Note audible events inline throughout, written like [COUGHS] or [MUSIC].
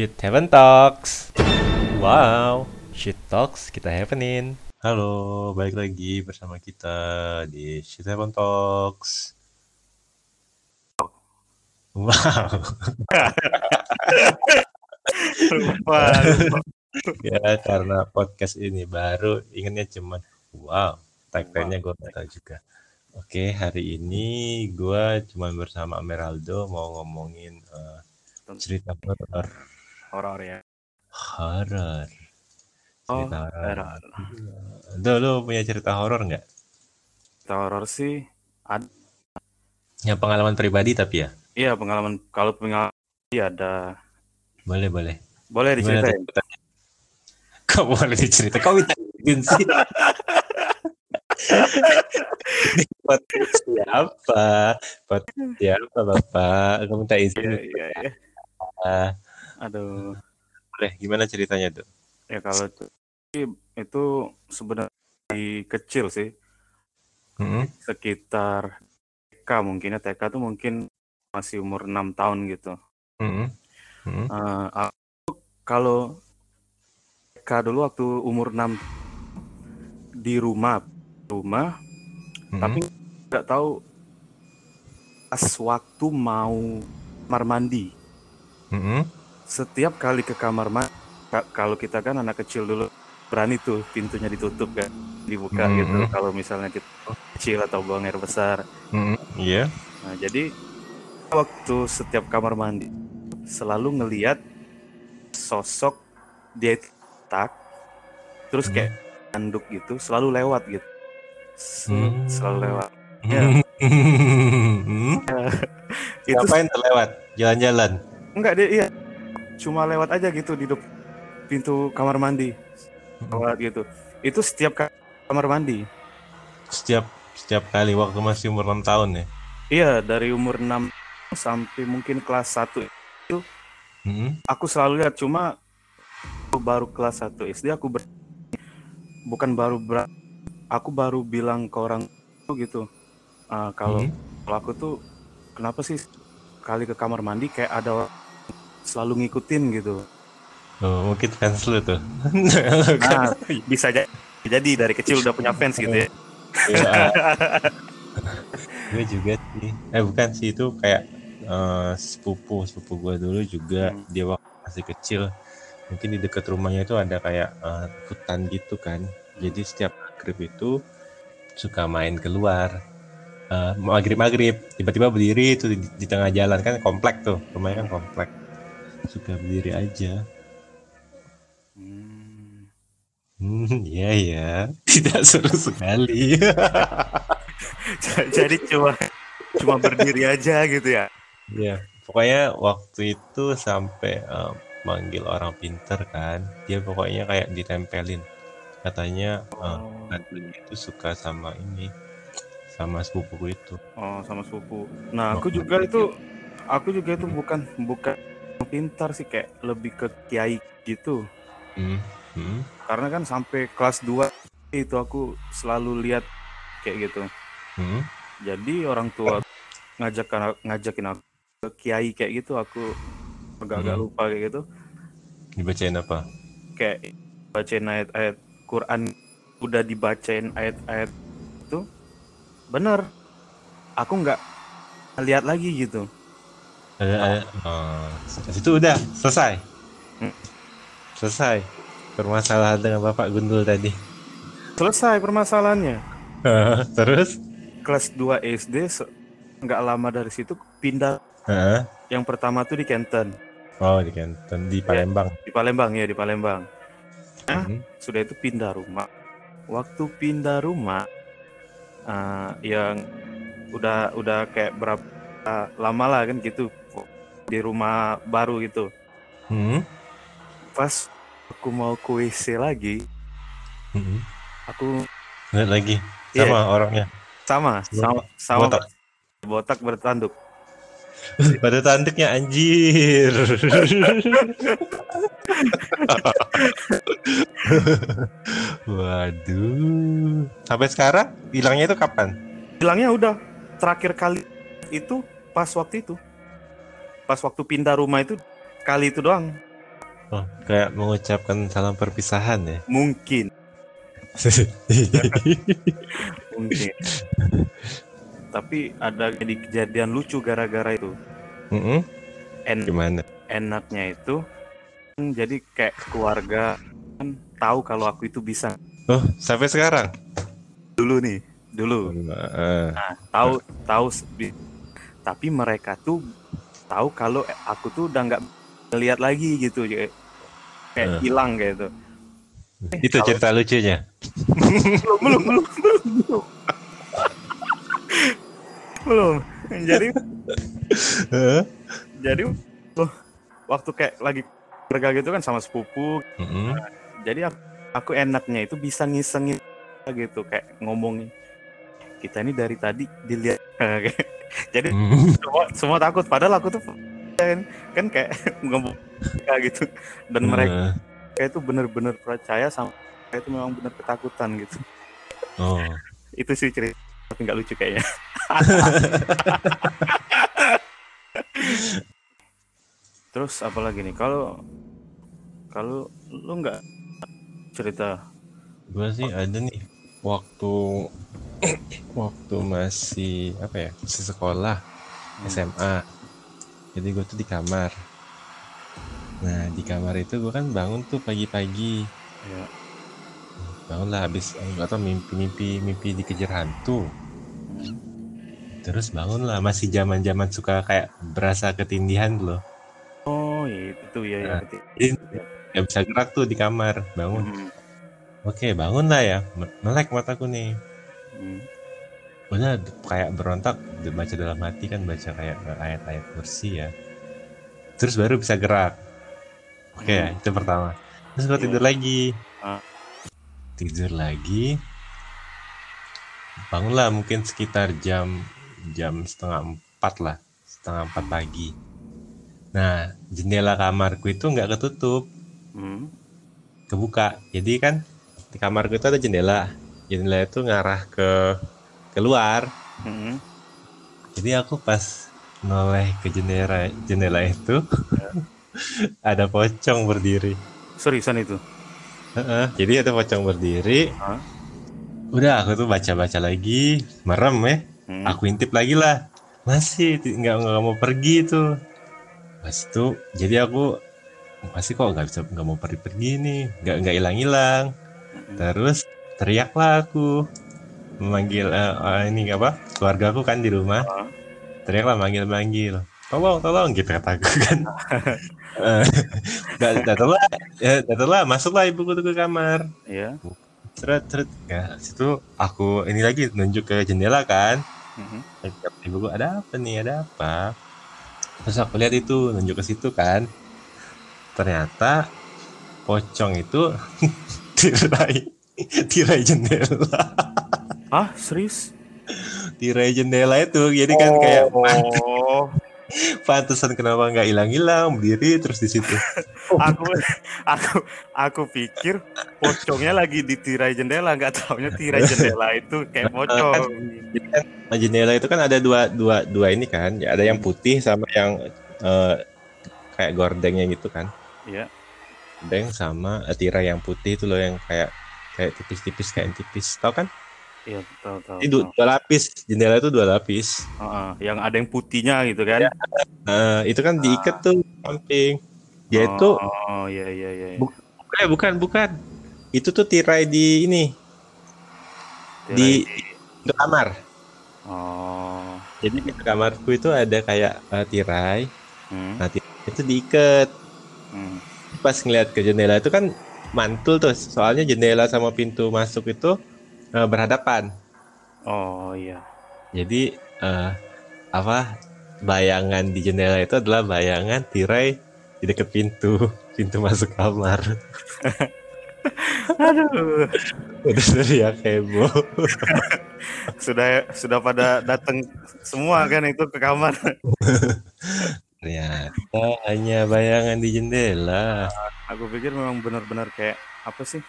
Shit Heaven Talks. Wow, Shit Talks kita happening. Halo, balik lagi bersama kita di Shit Heaven Talks. Wow. lupa, ya karena podcast ini baru ingatnya cuman wow tagline-nya gue nggak tahu juga oke hari ini gue cuman bersama Ameraldo mau ngomongin eh, cerita horor horor ya horor oh cerita horor Do, lu punya cerita horor nggak Cerita horor sih ada yang pengalaman pribadi tapi ya iya pengalaman kalau pengalaman iya ada boleh boleh boleh diceritain? Kok boleh diceritain? Kok minta izin sih? Ini podcast siapa? Podcast siapa Bapak? Kok minta izin? iya iya iya Ah, aduh boleh, gimana ceritanya tuh? ya kalau itu itu sebenarnya kecil sih Hmm? sekitar TK mungkin ya TK tuh mungkin masih umur enam tahun gitu Hmm? Hmm? Eh, aku kalau TK dulu waktu umur 6 di rumah rumah Hmm? tapi nggak tahu pas waktu mau kamar mandi Hmm? Setiap kali ke kamar mandi ka- kalau kita kan anak kecil dulu berani tuh pintunya ditutup kan dibuka Mhm. gitu kalau misalnya kita kecil atau buang air besar Hmm? Iya? nah jadi waktu setiap kamar mandi selalu ngelihat sosok dia tak terus kayak anduk gitu selalu lewat gitu Se- Hmm. selalu lewat Ya. [LAUGHS] Hmm? itu Ngapain tuh lewat? Jalan-jalan? enggak dia iya cuma lewat aja gitu di depan pintu kamar mandi lewat gitu itu setiap ka- kamar mandi Setiap setiap kali waktu masih umur 6 tahun ya? iya dari umur 6 sampai mungkin kelas 1 Hmm? aku selalu lihat cuma baru kelas 1 SD aku ber- bukan baru ber- aku baru bilang ke orang gitu "Ah, kalau Hmm? kalau aku tuh kenapa sih kali ke kamar mandi kayak ada orang selalu ngikutin gitu. Oh, mungkin fans lu tuh. [LAUGHS] nah [LAUGHS] bisa aja jadi dari kecil udah punya fans gitu ya. Iya. gue [LAUGHS] juga sih. Eh bukan sih itu kayak eh, sepupu sepupu gue dulu juga Hmm. dia waktu masih kecil mungkin di dekat rumahnya itu ada kayak eh, hutan gitu kan. Jadi setiap maghrib itu suka main keluar. Eh, maghrib maghrib tiba-tiba berdiri itu di, di tengah jalan. Kan komplek tuh rumahnya kan komplek suka berdiri aja Hmm. hmm [LAUGHS] iya ya tidak seru sekali [LAUGHS] jadi cuma cuma berdiri aja gitu ya Iya, pokoknya waktu itu sampai eh, manggil orang pinter kan, dia pokoknya kayak ditempelin. Katanya hantunya itu suka sama ini, sama sepupuku itu. Oh, sama sepupu. Nah, aku juga itu aku juga itu bukan bukan pintar sih kayak lebih ke kiai gitu. Hmm, hmm, Karena kan sampai kelas 2 itu aku selalu lihat kayak gitu. hmm. Jadi orang tua ngajak ngajakin aku ke kiai kayak gitu aku agak-agak Hmm. lupa kayak gitu. Dibacain apa? Kayak bacain ayat-ayat Quran udah dibacain ayat-ayat itu bener aku nggak lihat lagi gitu Ada, ada. Oh, situ udah selesai. Hmm. Selesai. Permasalahan dengan Bapak Gundul tadi. selesai permasalahannya [LAUGHS] Terus? kelas 2 SD nggak lama dari situ pindah Heeh. yang pertama tuh di Kenten Oh, di Kenten, di Palembang. di Palembang ya di Palembang Hah? Hmm. sudah itu pindah rumah waktu pindah rumah eh, yang udah udah kayak berapa lama lah kan gitu di rumah baru gitu Hmm. pas aku mau ke WC lagi Hmm. aku Lihat lagi Iya. sama orangnya. sama sama sama Botak. botak bertanduk [LAUGHS] Pada tanduknya anjir. [LAUGHS] Waduh. Sampai sekarang hilangnya itu kapan? bilangnya udah terakhir kali itu pas waktu itu pas waktu pindah rumah itu kali itu doang Oh, kayak mengucapkan salam perpisahan ya. Mungkin, [LAUGHS] mungkin. Tapi ada jadi kejadian lucu gara-gara itu. Mm-mm. En Gimana? enaknya itu kan jadi kayak keluarga kan tahu kalau aku itu bisa Oh, sampai sekarang. dulu nih, dulu. Nah, Nah, tahu tahu tapi mereka tuh tahu kalau aku tuh udah nggak lihat lagi gitu kayak kayak Eh. hilang kayak itu. itu kalau- cerita lucunya. belum belum belum belum belum. Jadi Heeh. jadi loh, waktu kayak lagi keluarga gitu kan sama sepupu. Mm-mm. Jadi aku, aku enaknya itu bisa ngisengin gitu kayak ngomongin kita ini dari tadi dilihat [LAUGHS] jadi Mm. semua semua takut. Padahal aku tuh kan, kan kayak [LAUGHS] ngomong kayak gitu. Dan mereka Eh, itu bener-bener percaya sama itu memang bener ketakutan gitu. Oh. [LAUGHS] itu sih cerita tapi nggak lucu kayaknya. [LAUGHS] Terus apa lagi nih? Kalau kalau lu nggak cerita? Gua sih ada nih waktu [COUGHS] waktu masih apa ya? Masih sekolah SMA. Jadi gue tuh di kamar. Nah, di kamar itu gue kan bangun tuh pagi-pagi. ya Bangun lah habis nggak tau mimpi-mimpi mimpi dikejar hantu. Terus bangun lah masih zaman-zaman suka kayak berasa ketindihan loh. oh iya itu ya ya Nah, Jadi nggak bisa gerak tuh di kamar. Bangun. Hmm, Oke, bangun lah ya. Me- Melek mataku nih. hmm, udah kayak berontak baca dalam hati kan baca kayak ayat-ayat kursi ya terus baru bisa gerak oke Hmm. itu pertama terus gue Iya. tidur lagi Ah. tidur lagi bangunlah mungkin sekitar jam jam setengah empat lah setengah empat pagi nah jendela kamarku itu nggak ketutup hmm. kebuka jadi kan di kamarku itu ada jendela jendela itu ngarah ke keluar hmm. Jadi aku pas noleh ke jendela jendela itu [LAUGHS] ada pocong berdiri. seriusan itu Heeh, jadi ada pocong berdiri. Hah? Udah aku tuh baca-baca lagi, merem ya. Hmm. Aku intip lagi lah. Masih nggak nggak mau pergi tuh. Pas itu jadi aku masih kok nggak bisa nggak mau pergi-pergi nih, nggak nggak hilang-hilang. Hmm. Terus teriaklah aku. Memanggil eh, eh, ini apa? Keluarga aku kan di rumah. Ah. teriaklah manggil-manggil. Tolong tolong gitu kataku kan. [LAUGHS] Eh, da- datanglah ya, datanglah masuklah ibuku ke kamar. Ya seret seret ya situ aku ini lagi nunjuk ke jendela kan. Mhm. Kata ibuku ada apa nih? Ada apa? Terus aku lihat itu nunjuk ke situ kan. Ternyata pocong itu [LAUGHS] tirai. Tirai jendela. Ah serius? Tirai jendela itu. Jadi kan kayak oh. [LAUGHS] pantesan kenapa nggak hilang-hilang berdiri terus di situ. [LAUGHS] Aku aku aku pikir pocongnya lagi di tirai jendela nggak taunya tirai jendela itu kayak [LAUGHS] pocong. Nah, jendela itu kan ada dua dua dua ini kan. Ya ada yang putih sama yang eh, kayak gordengnya gitu kan. Ya gordeng sama eh, tirai yang putih itu loh yang kayak kayak tipis-tipis kain tipis. Tau kan? Iya tahu tahu itu dua, lapis. Jendela itu dua lapis. Heeh, yang ada yang putihnya gitu kan? Eh, itu kan diikat tuh samping. Dia itu oh iya iya iya Bu- eh, bukan bukan. Itu tuh tirai di ini. Tirai di- di kamar. Oh. Jadi di kamarku itu ada kayak eh, tirai. Hmm, nah tirai itu diikat. Hmm. Pas ngeliat ke jendela itu kan mantul tuh. Soalnya jendela sama pintu masuk itu eh, berhadapan. Oh iya. Jadi eh, apa bayangan di jendela itu adalah bayangan tirai di dekat pintu [LAUGHS] pintu masuk kamar. [LAUGHS] Aduh. Udah teriak heboh. [LAUGHS] Sudah sudah pada datang semua kan itu ke kamar ternyata hanya bayangan di jendela aku pikir memang benar-benar kayak apa sih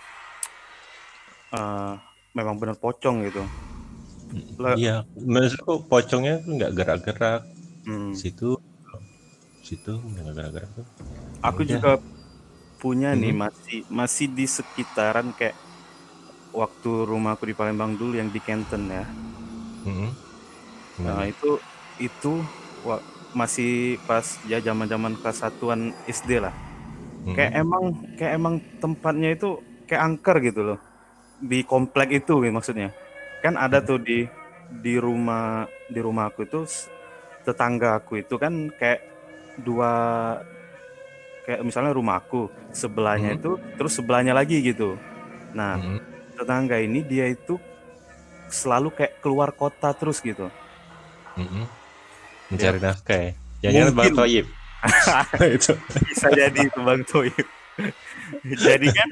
Eh, memang benar pocong gitu Lah, iya maksudku pocongnya tuh nggak gerak-gerak hmm. situ situ nggak gerak-gerak tuh aku Udah. juga punya nih Mhm. masih masih di sekitaran kayak waktu rumahku di Palembang dulu yang di Kenten ya. Mhm. Nah, itu itu wa- masih pas ya zaman-zaman kelas satuan SD lah. Kayak Mhm. emang kayak emang tempatnya itu kayak angker gitu loh. Di komplek itu gitu maksudnya. Kan ada tuh di di rumah di rumah aku itu tetangga aku itu kan kayak dua kayak misalnya rumahku sebelahnya Mhm. itu terus sebelahnya lagi gitu. Nah, Mhm. tetangga ini dia itu selalu kayak keluar kota terus gitu. Mhm. Mencari nafkah ya. Jangan-jangan Bang. Toyib. [LAUGHS] itu. bisa jadi itu Bang Toyib. jadi kan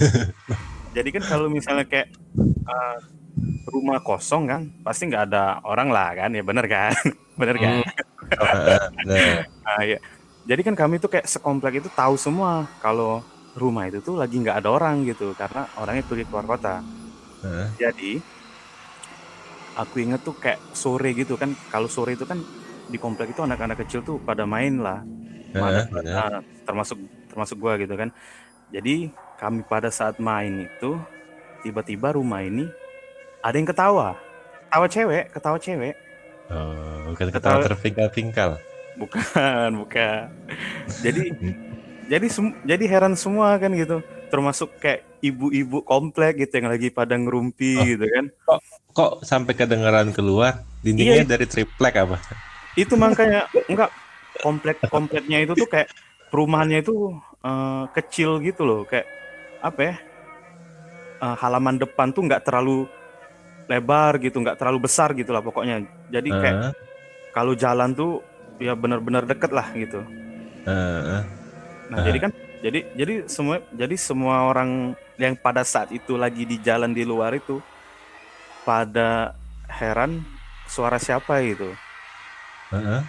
[LAUGHS] jadi kan kalau misalnya kayak uh, rumah kosong kan pasti nggak ada orang lah kan ya bener kan [LAUGHS] bener kan Hmm. Oh, heeh, bener. Ah, iya. jadi kan kami tuh kayak sekomplek itu tahu semua kalau rumah itu tuh lagi nggak ada orang gitu karena orangnya pergi keluar kota Heeh. jadi aku inget tuh kayak sore gitu kan kalau sore itu kan di komplek itu anak-anak kecil tuh pada main lah Mana-. Nah, termasuk termasuk gua gitu kan. Jadi kami pada saat main itu tiba-tiba rumah ini ada yang ketawa. Ketawa cewek, ketawa cewek. Oh, bukan ketawa Ketawa- terpingkal-pingkal. Bukan, [LAUGHS] bukan. Jadi jadi jadi heran semua kan gitu. Termasuk kayak ibu-ibu komplek gitu yang lagi pada ngerumpi Oh. gitu kan. Kok sampai kedengeran keluar? Dindingnya Iya. dari triplek apa? Itu makanya enggak komplek kompleknya itu tuh kayak perumahannya itu eh, kecil gitu loh, kayak apa ya? eh, halaman depan tuh nggak terlalu lebar gitu, nggak terlalu besar gitu lah pokoknya. Jadi kayak Heeh, kalau jalan tuh ya benar-benar deket lah gitu. heeh. Nah, Ah. jadi kan jadi jadi semua jadi semua orang yang pada saat itu lagi di jalan di luar itu pada heran suara siapa gitu. Heeh.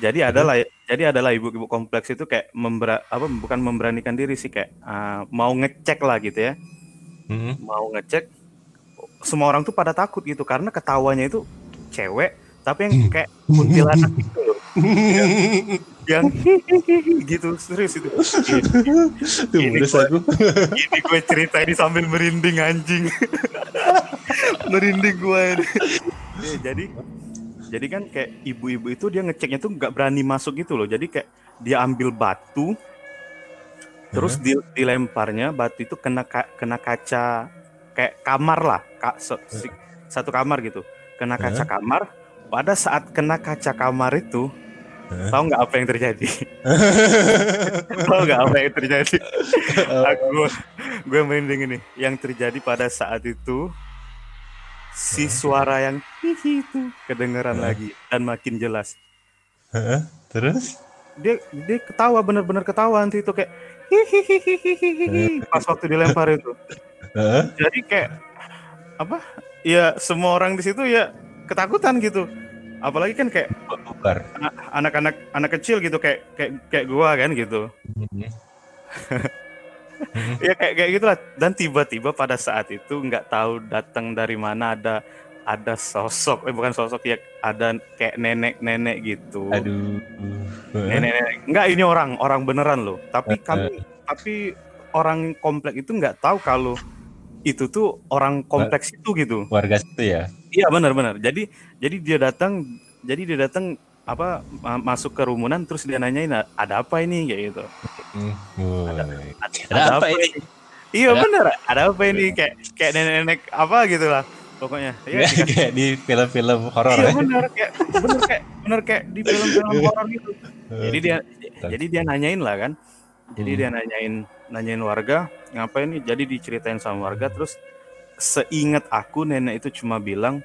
Jadi adalah jadi adalah ibu-ibu kompleks itu kayak membera, apa bukan memberanikan diri sih kayak ah, mau ngecek lah gitu ya. Mhm. Mau ngecek semua orang tuh pada takut gitu karena ketawanya itu cewek tapi yang kayak kuntilanak gitu loh. [LAUGHS] yang [LAUGHS] gitu serius itu. Ini aku. Ini gue cerita ini sambil merinding anjing. [LAUGHS] merinding gue ini. Ya, jadi jadi kan kayak ibu-ibu itu dia ngeceknya tuh nggak berani masuk gitu loh. Jadi kayak dia ambil batu terus di- dilemparnya batu itu kena ka- kena kaca kayak kamar lah, Kak, se- si- satu kamar gitu. Kena kaca kamar. Pada saat kena kaca kamar itu? Tahu nggak apa yang terjadi? [LAUGHS] tahu nggak apa yang terjadi? Aku gue, merinding ini. Yang terjadi pada saat itu si suara yang hihi itu kedengeran lagi dan makin jelas. Terus? Dia dia ketawa bener-bener ketawa nanti itu kayak hihihihihihi pas waktu dilempar itu. Jadi kayak apa? Ya semua orang di situ ya ketakutan gitu. Apalagi kan kayak anak-anak anak kecil gitu kayak kayak kayak gua kan gitu. Mhm. [LAUGHS] ya kayak kayak gitulah dan tiba-tiba pada saat itu nggak tahu datang dari mana ada ada sosok eh bukan sosok ya ada kayak nenek-nenek gitu Aduh. Nenek-nenek enggak ini orang orang beneran loh tapi Eh, kami tapi orang komplek itu nggak tahu kalau itu tuh orang kompleks itu gitu Warga situ ya? iya benar-benar jadi jadi dia datang jadi dia datang apa ma- masuk ke rumunan terus dia nanyain ada apa ini kayak gitu Hmm. Woi. ada, Ada apa ini? Iya Ada- bener, ada apa ini kayak kayak nenek-nenek apa gitu lah pokoknya. Iya, dikasih- kayak di film-film horor iya ya? bener kayak bener kayak bener kayak di film-film horor gitu. [LAUGHS] Jadi dia jadi dia nanyain lah kan. Jadi Hmm. dia nanyain nanyain warga ngapain nih? Jadi diceritain sama warga terus seingat aku nenek itu cuma bilang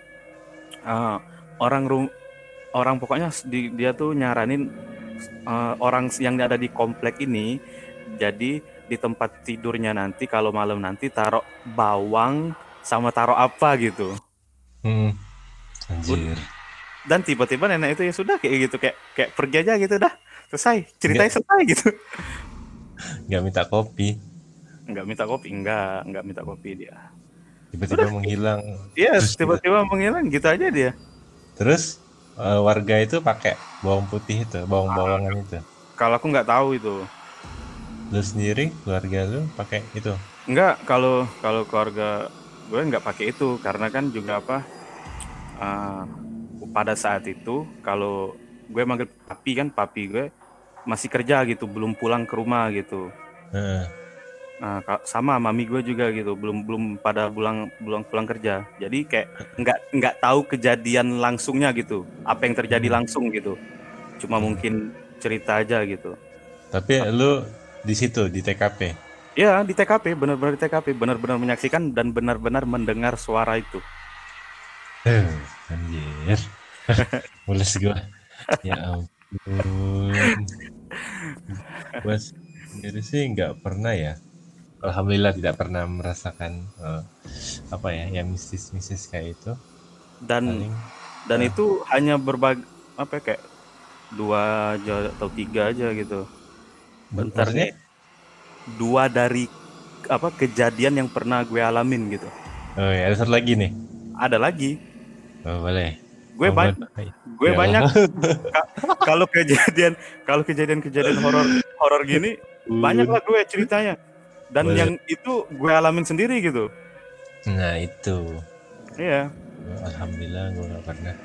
"Ah, orang rum orang pokoknya di, dia tuh nyaranin eh, orang yang ada di komplek ini jadi di tempat tidurnya nanti kalau malam nanti taruh bawang sama taruh apa gitu Hmm. Anjir. dan tiba-tiba nenek itu ya sudah kayak gitu kayak kayak pergi aja gitu dah selesai ceritanya selesai gitu Nggak minta kopi. nggak minta kopi? Enggak nggak minta kopi dia. Tiba-tiba menghilang. iya Terus tiba-tiba menghilang gitu aja dia. Terus eh, warga itu pakai bawang putih itu, bawang-bawangan itu. kalau aku nggak tahu itu. Lu sendiri keluarga lu pakai itu? Enggak, kalau kalau keluarga gue nggak pakai itu. Karena kan juga apa uh, pada saat itu kalau gue manggil papi kan papi gue masih kerja gitu belum pulang ke rumah gitu. Nah sama mami gue juga gitu belum belum pada pulang belum pulang kerja. Jadi kayak nggak nggak tahu kejadian langsungnya gitu apa yang terjadi langsung gitu. Cuma mungkin cerita aja gitu. Tapi lu di situ di TKP ya di TKP benar-benar di TKP benar-benar menyaksikan dan benar-benar mendengar suara itu. Eh, anjir. [LAUGHS] Mules gua. Ya ampun gua sendiri sih nggak pernah ya. Alhamdulillah tidak pernah merasakan eh, apa ya yang mistis-mistis kayak itu. Dan paling dan Ah. itu hanya berbagi apa ya, kayak dua aja atau tiga aja gitu. Bentar nih. Dua dari apa kejadian yang pernah gue alamin gitu. Oh ya ada satu lagi nih? Ada lagi. Oh, boleh gue Oh, banyak gue Ya banyak. Kalau kejadian kalau kejadian-kejadian horor horor gini banyak lah gue ceritanya. Dan Boleh. yang itu gue alamin sendiri gitu. Nah itu. Iya. Alhamdulillah gua nggak pernah.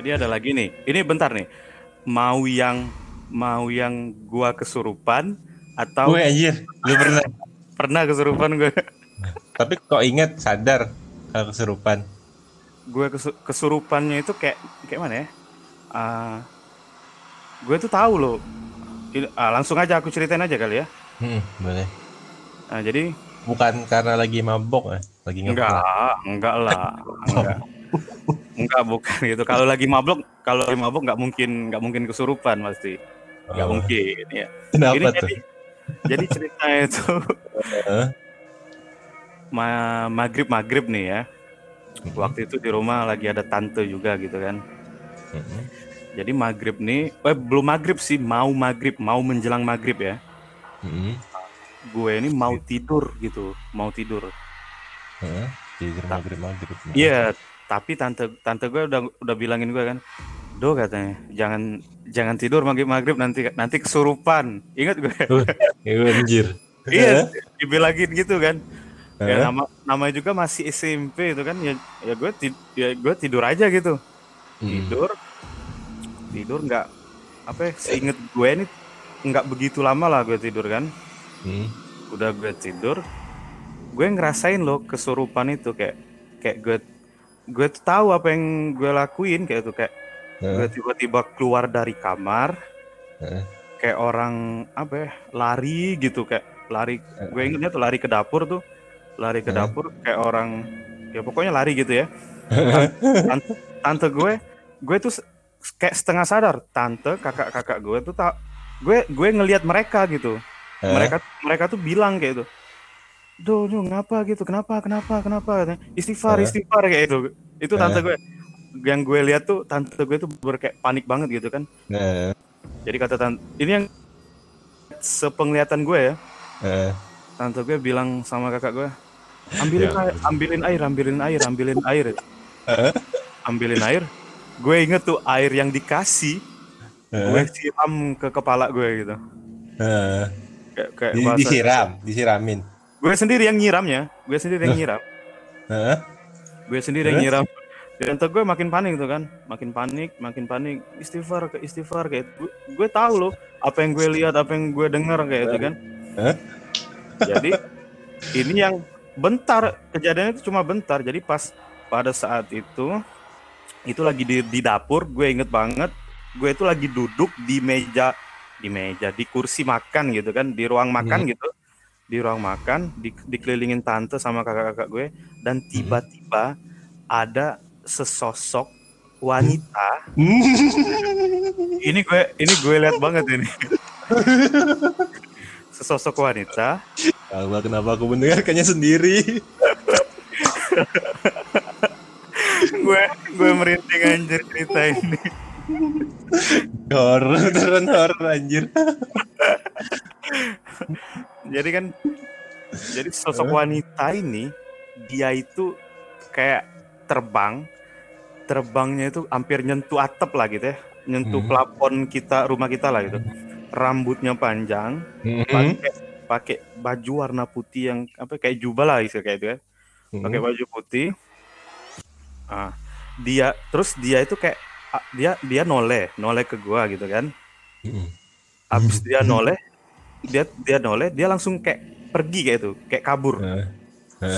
Jadi ada lagi nih. Ini bentar nih. Mau yang mau yang gua kesurupan atau gue anjir. Lu pernah? [LAUGHS] Pernah kesurupan gue tapi kok inget sadar kalau kesurupan gue kesu- kesurupannya itu kayak kayak mana ya? Ah, gue tuh tahu loh. Ah, langsung aja aku ceritain aja kali ya. Hmm, boleh. Nah, jadi bukan karena lagi mabok ya lagi enggak ngepel enggak lah enggak. Enggak bukan gitu. Kalau lagi mabuk kalau lagi mabuk nggak mungkin nggak mungkin kesurupan pasti. Nggak Oh, mungkin ya kenapa ini tuh? jadi jadi ceritanya itu ma maghrib maghrib nih ya Mhm. waktu itu di rumah lagi ada tante juga gitu kan Mhm. jadi maghrib nih eh belum maghrib sih mau maghrib mau menjelang maghrib ya Mhm. gue ini mau tidur gitu mau tidur Heeh. tidur maghrib maghrib iya tapi tante tante gue udah udah bilangin gue kan do katanya jangan jangan tidur maghrib maghrib nanti nanti kesurupan ingat gue Iya, anjir iya dibilangin gitu kan ya Heeh. nama namanya juga masih SMP itu kan ya ya gue ti- ya gue tidur aja gitu Mhm. tidur tidur nggak apa ya seinget gue ini nggak begitu lama lah gue tidur kan Mhm. udah gue tidur gue ngerasain loh kesurupan itu kayak kayak gue gue tuh tahu apa yang gue lakuin kayak itu kayak gue Heeh. tiba-tiba keluar dari kamar Heeh. kayak orang apa ya lari gitu kayak lari gue ingetnya tuh lari ke dapur tuh lari ke Heeh. dapur kayak orang ya pokoknya lari gitu ya. Tante, tante gue gue tuh kayak setengah sadar tante kakak-kakak gue tuh tak gue gue ngelihat mereka gitu. Heeh. mereka mereka tuh bilang kayak itu do do ngapa gitu? Kenapa kenapa kenapa? istighfar istighfar kayak itu itu tante gue. Yang gue lihat tuh tante gue tuh ber kayak panik banget gitu kan. Jadi kata tante ini yang sepenglihatan gue ya. Tante gue bilang sama kakak gue ambilin Ya. air ambilin air ambilin air ambilin air. Ambilin air. Gue inget tuh air yang dikasih gue siram ke kepala gue gitu. Heeh. kayak, kayak Di- disiram disiramin. Gue sendiri yang nyiramnya gue sendiri yang nyiram. Gue sendiri yang nyiram. Dan tuh gue makin panik tuh kan makin panik makin panik. Istighfar ke istighfar kayak itu. gue, gue tahu loh apa yang gue lihat apa yang gue dengar kayak itu kan. Jadi ini yang bentar. Kejadiannya itu cuma bentar. Jadi pas pada saat itu itu lagi di, di dapur gue inget banget. Gue itu lagi duduk di meja di meja di kursi makan gitu kan di ruang makan gitu. Di ruang makan di, dikelilingin tante sama kakak-kakak gue. Dan tiba-tiba ada sesosok wanita. Ini gue ini gue lihat banget ini [LAUGHS] sesosok wanita. Allah kenapa aku mendengarkannya sendiri? Gue gue merinding anjir cerita ini. Horor beneran horor anjir. Jadi kan jadi sosok wanita ini dia itu kayak terbang. Terbangnya itu hampir nyentuh atap lah gitu ya. Nyentuh Hmm. plafon kita rumah kita lah gitu rambutnya panjang, Mhm. pakai pakai baju warna putih yang apa kayak jubah lah istilah kayak itu ya. Pakai Mhm. baju putih. Ah, dia terus dia itu kayak dia dia noleh, noleh ke gua gitu kan. Mhm. Abis dia noleh, dia dia noleh, dia langsung kayak pergi kayak itu, kayak kabur. Heeh.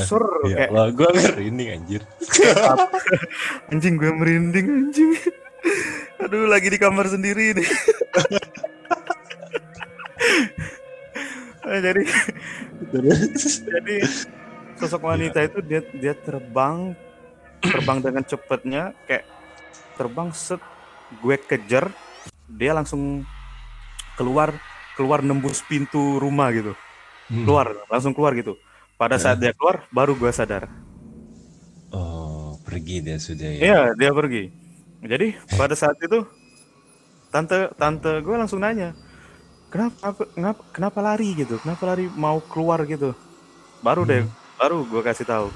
Sur, Ya kayak Allah, gue merinding anjir. [LAUGHS] anjing gue merinding anjing. Aduh, lagi di kamar sendiri nih. [LAUGHS] Eh, jadi jadi sosok wanita itu dia dia terbang terbang dengan cepatnya kayak terbang set gue kejar dia langsung keluar keluar nembus pintu rumah gitu Hmm. keluar langsung keluar gitu pada saat dia keluar baru gue sadar Oh, pergi dia sudah ya. Iya, dia pergi. Jadi pada saat itu tante tante gue langsung nanya, kenapa apa- kenapa kenapa lari gitu? Kenapa lari mau keluar gitu? Baru deh, baru gue kasih tahu.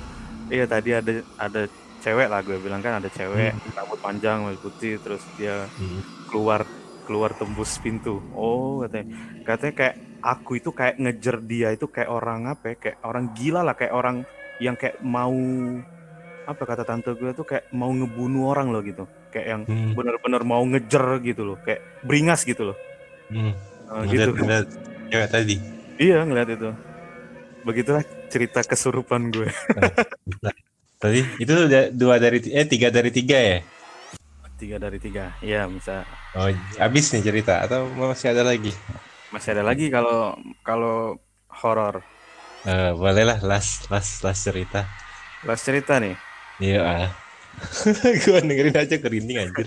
Iya tadi ada ada cewek lah gue bilang kan ada cewek rambut panjang rambut putih terus dia Hmm. keluar keluar tembus pintu. Oh katanya katanya kayak aku itu kayak ngejer dia itu kayak orang apa ya? Kayak orang gila lah kayak orang yang kayak mau apa kata tante gue tuh kayak mau ngebunuh orang loh gitu. Kayak yang Hmm. bener-bener mau ngejer gitu loh, kayak beringas gitu loh. Hmm. Eh, Ngeliat, gitu. ngeliat cewek tadi. Iya ngeliat itu. Begitulah cerita kesurupan gue. Tadi itu dua dari eh tiga dari tiga ya. Tiga dari tiga. Iya bisa. Oh, habis nih cerita atau masih ada lagi? Masih ada lagi kalau kalau horor. Eh, bolehlah last last last cerita. Last cerita nih. Iya. [LAUGHS] gua dengerin aja kerinding anjir.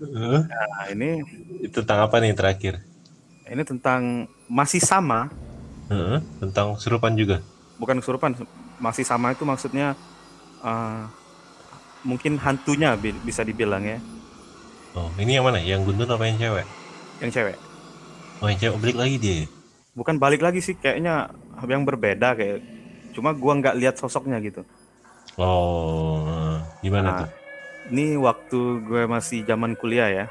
Nah ini itu tentang apa nih terakhir? ini tentang masih sama, Heeh, tentang serupan juga. bukan kesurupan, masih sama itu maksudnya eh, mungkin hantunya bi- bisa dibilang ya, Oh, ini yang mana? Yang guntur apa yang cewek? yang cewek. Oh, yang cewek balik lagi dia. Bukan balik lagi sih, kayaknya yang berbeda kayak. Cuma gua nggak lihat sosoknya gitu. Oh, gimana Nah, tuh? Ini waktu gue masih zaman kuliah ya.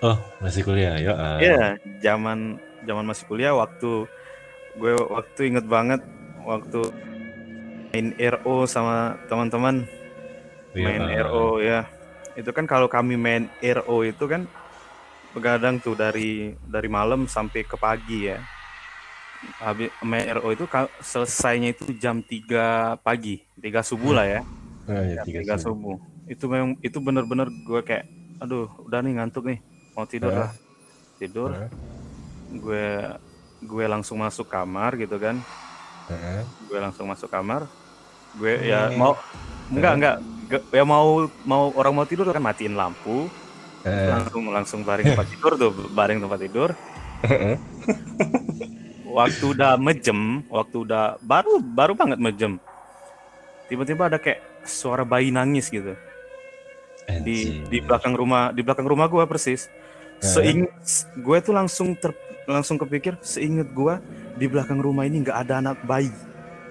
Oh, masih kuliah. Ya. ah. Iya, zaman zaman masih kuliah waktu gue waktu inget banget waktu main RO sama teman-teman Iya, main ah. RO ya. Itu kan kalau kami main RO itu kan begadang tuh dari dari malam sampai ke pagi ya. Habis main RO itu selesainya itu jam 3 pagi, 3 subuh lah ya. Ah, ya, Jam tiga 3 subuh. subuh. Itu memang itu bener-bener gue kayak aduh, udah nih ngantuk nih, mau tidur Ah. lah. Tidur, Ah, gue gue langsung masuk kamar gitu kan. ah. Gue langsung masuk kamar. Gue ya Hmm. mau enggak enggak ya mau mau orang mau tidur kan matiin lampu, Eh, langsung langsung baring tempat tidur tuh, baring tempat tidur. [LAUGHS] Waktu udah mejem, waktu udah baru baru banget mejem. Tiba-tiba ada kayak suara bayi nangis gitu. di di belakang rumah di belakang rumah gua persis seing gue tuh langsung ter, langsung kepikir seinget gua di belakang rumah ini nggak ada anak bayi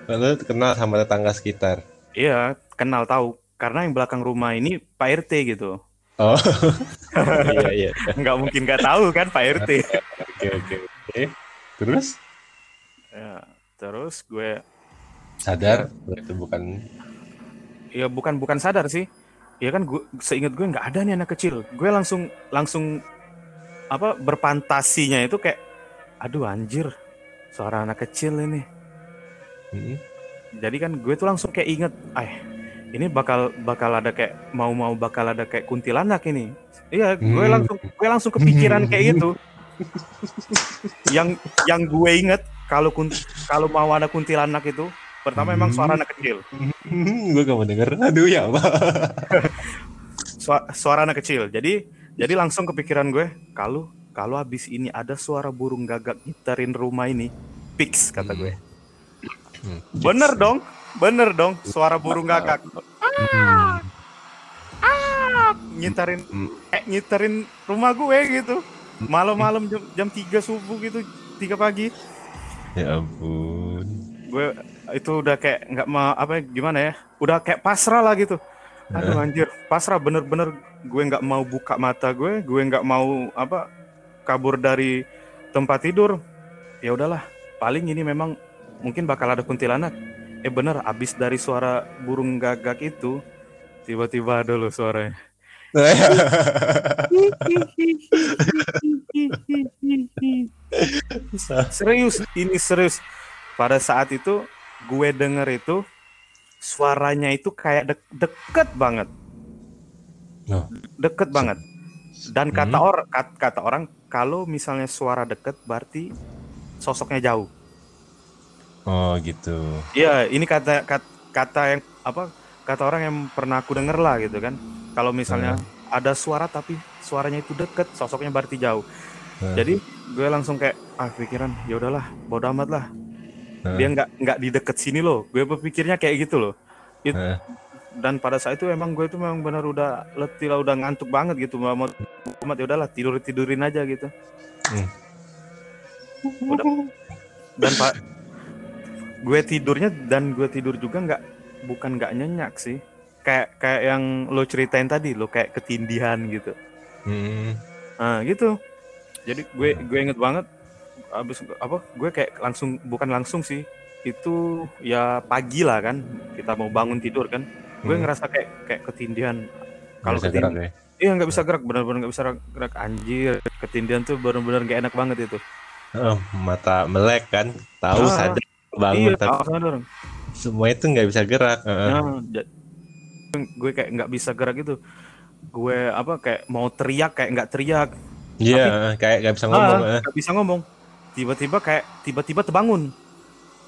Lalu kenal sama tetangga sekitar. iya kenal tahu karena yang belakang rumah ini Pak RT gitu Oh, [LAUGHS] iya iya. nggak mungkin nggak tahu kan Pak RT [LAUGHS] Oke oke oke. Terus ya, terus gue sadar? itu bukan ya bukan bukan sadar sih. Ya kan gue seinget gue nggak ada nih anak kecil. Gue langsung langsung apa berfantasinya itu kayak aduh anjir suara anak kecil ini. Hmm. jadi kan gue tuh langsung kayak inget eh ini bakal bakal ada kayak mau mau bakal ada kayak kuntilanak ini. Iya gue Hmm. langsung gue langsung kepikiran kayak gitu. [LAUGHS] Yang yang gue inget kalau kun- kalau mau ada kuntilanak itu pertama emang suara anak kecil gue gak mau denger. Aduh ya apa? [LAUGHS] Sua- suara anak kecil jadi jadi langsung kepikiran gue kalau kalau habis ini ada suara burung gagak ngiterin rumah ini fix kata gue Hmm. bener dong bener dong suara burung gagak Hmm. ngitarin Hmm. kayak ngiterin rumah gue gitu malam-malam jam, jam 3 subuh gitu 3 pagi Ya ampun. gue itu udah kayak nggak mau apa ya, gimana ya? Udah kayak pasrah lah gitu. Aduh anjir. Pasrah bener-bener gue nggak mau buka mata gue gue nggak mau apa kabur dari tempat tidur. Ya udahlah paling ini memang mungkin bakal ada kuntilanak. Eh bener abis dari suara burung gagak itu tiba-tiba ada loh suaranya [LAUGHS] [LAUGHS] serius ini serius pada saat itu gue denger itu suaranya itu kayak dek- deket banget Oh. deket banget dan kata Hmm. orang kata orang kalau misalnya suara deket berarti sosoknya jauh oh gitu Iya, ini kata kata, kata yang apa? Kata orang yang pernah aku denger lah gitu kan. Kalau misalnya ada suara tapi suaranya itu deket, sosoknya berarti jauh. Hmm. Jadi gue langsung kayak ah pikiran ya udahlah, bodo amat lah. Hmm. Dia nggak nggak di deket sini loh. Gue berpikirnya kayak gitu loh. It- Hmm. Dan pada saat itu emang gue itu memang benar udah letih lah, udah ngantuk banget gitu. Mau mau amat ya udahlah tidur tidurin aja gitu. Hmm. Udah. Dan pak gue tidurnya dan gue tidur juga nggak bukan nggak nyenyak sih kayak kayak yang lo ceritain tadi lo kayak ketindihan gitu Hmm. nah gitu jadi gue gue inget banget abis apa gue kayak langsung bukan langsung sih itu ya pagi lah kan kita mau bangun tidur kan gue Hmm. ngerasa kayak kayak ketindihan kalau Bisa gerak ketindihan ya iya nggak bisa gerak benar-benar nggak bisa gerak anjir ketindihan tuh benar-benar gak enak banget itu Oh, mata melek kan tahu Ah, sadar bangun iya tapi sadar. semua itu nggak bisa gerak. Nah, gue kayak nggak bisa gerak gitu. Gue apa kayak mau teriak kayak nggak teriak. Iya, kayak nggak bisa ngomong. Ah, eh. nggak bisa ngomong. Tiba-tiba kayak tiba-tiba terbangun.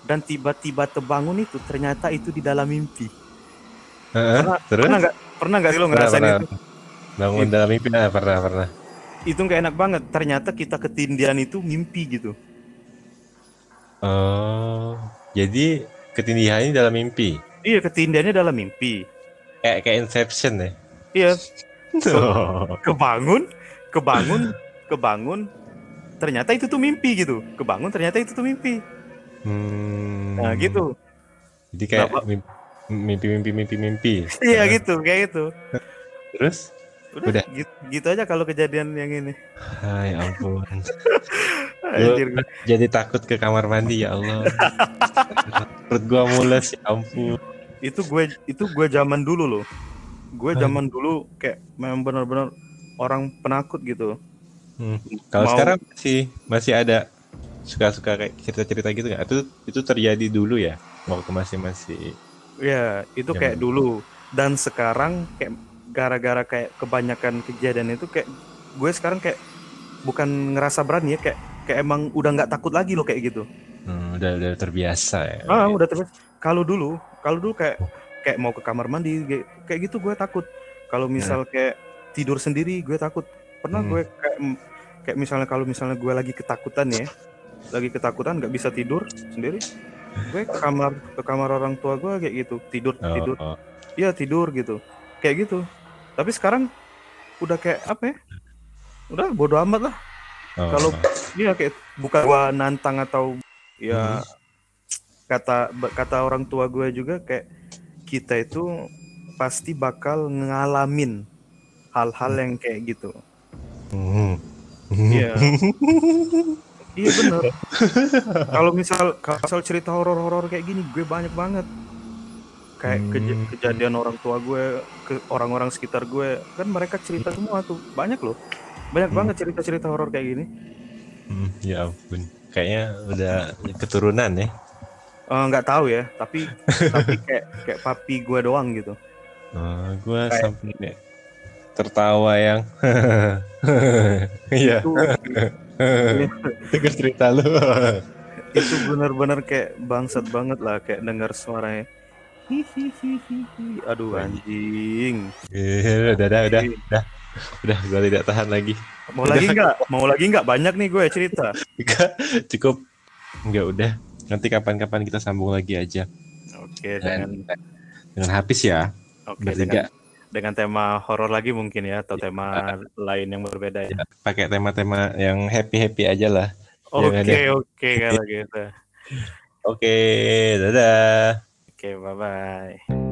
Dan tiba-tiba terbangun itu ternyata itu di dalam mimpi. Heeh, Pernah Terus pernah nggak pernah nggak sih lo ngerasain pernah. itu? bangun dalam mimpi ah, pernah pernah. Itu nggak enak banget. Ternyata kita ketindihan itu mimpi gitu. Oh, jadi ketindihan ini dalam mimpi. Iya ketindihannya dalam mimpi. Kayak kayak Inception ya. Iya [LAUGHS] Oh. kebangun, kebangun, kebangun. Ternyata itu tuh mimpi gitu. Kebangun ternyata itu tuh mimpi. Hmm. Nah gitu. Jadi kayak Kenapa? mimpi mimpi mimpi mimpi mimpi. [LAUGHS] Iya gitu, kayak gitu. Terus? Udah, Udah. Gitu, gitu aja kalau kejadian yang ini. Hai ampun. [LAUGHS] Anjir, gue- Jadi takut ke kamar mandi ya Allah. Perut gua mules ya ampun. itu gue itu gue zaman dulu loh. Gue zaman dulu kayak memang benar-benar orang penakut gitu. Hmm. Kalau Mau- sekarang masih masih ada suka-suka kayak cerita-cerita gitu nggak? Itu itu terjadi dulu ya waktu masih masih. Ya, itu Zaman kayak dulu. Dan sekarang kayak gara-gara kayak kebanyakan kejadian itu kayak gue sekarang kayak bukan ngerasa berani ya kayak kayak emang udah nggak takut lagi loh kayak gitu. Hmm, udah udah terbiasa ya. Ah, udah terus. Kalau dulu, kalau dulu kayak kayak mau ke kamar mandi kayak, kayak gitu gue takut. Kalau misal kayak tidur sendiri gue takut. Pernah Hmm. gue kayak kayak misalnya kalau misalnya gue lagi ketakutan ya, lagi ketakutan nggak bisa tidur sendiri, gue ke kamar ke kamar orang tua gue kayak gitu tidur Oh, tidur, oh. iya tidur gitu, kayak gitu. Tapi sekarang udah kayak apa ya? Udah bodo amat lah. Oh, Kalau- oh. Iya kayak bukan gua nantang atau ya Hmm. kata kata orang tua gue juga kayak kita itu pasti bakal ngalamin hal-hal yang kayak gitu. Hmm. Iya. [LAUGHS] iya bener. Kalau misal kalau misal cerita horor-horor kayak gini gue banyak banget. Kayak Hmm. kejadian orang tua gue ke orang-orang sekitar gue kan mereka cerita semua tuh banyak loh. Banyak Hmm. banget cerita-cerita horor kayak gini. Hmm, ya ampun. Kayaknya udah keturunan ya. Eh, nggak tahu ya, tapi tapi [LAUGHS] kayak kayak papi gue doang gitu. Gua Kayak- sampai tertawa yang [LAUGHS] iya [LAUGHS] denger cerita lu [LAUGHS] itu benar-benar kayak bangsat banget lah kayak dengar suaranya. Hihihihihi. Aduh anjing. Eh, udah udah udah udah udah gua tidak tahan lagi Mau lagi nggak? Mau lagi nggak? Banyak nih gue cerita. Enggak, cukup enggak udah nanti kapan-kapan kita sambung lagi aja Oke, dengan dengan dengan habis ya oke bertiga dengan, dengan tema horor lagi mungkin ya atau tema lain yang berbeda ya. pakai tema-tema yang happy happy aja lah Oke, Jangan ya. oke kalau gitu. oke dadah Oke, bye-bye.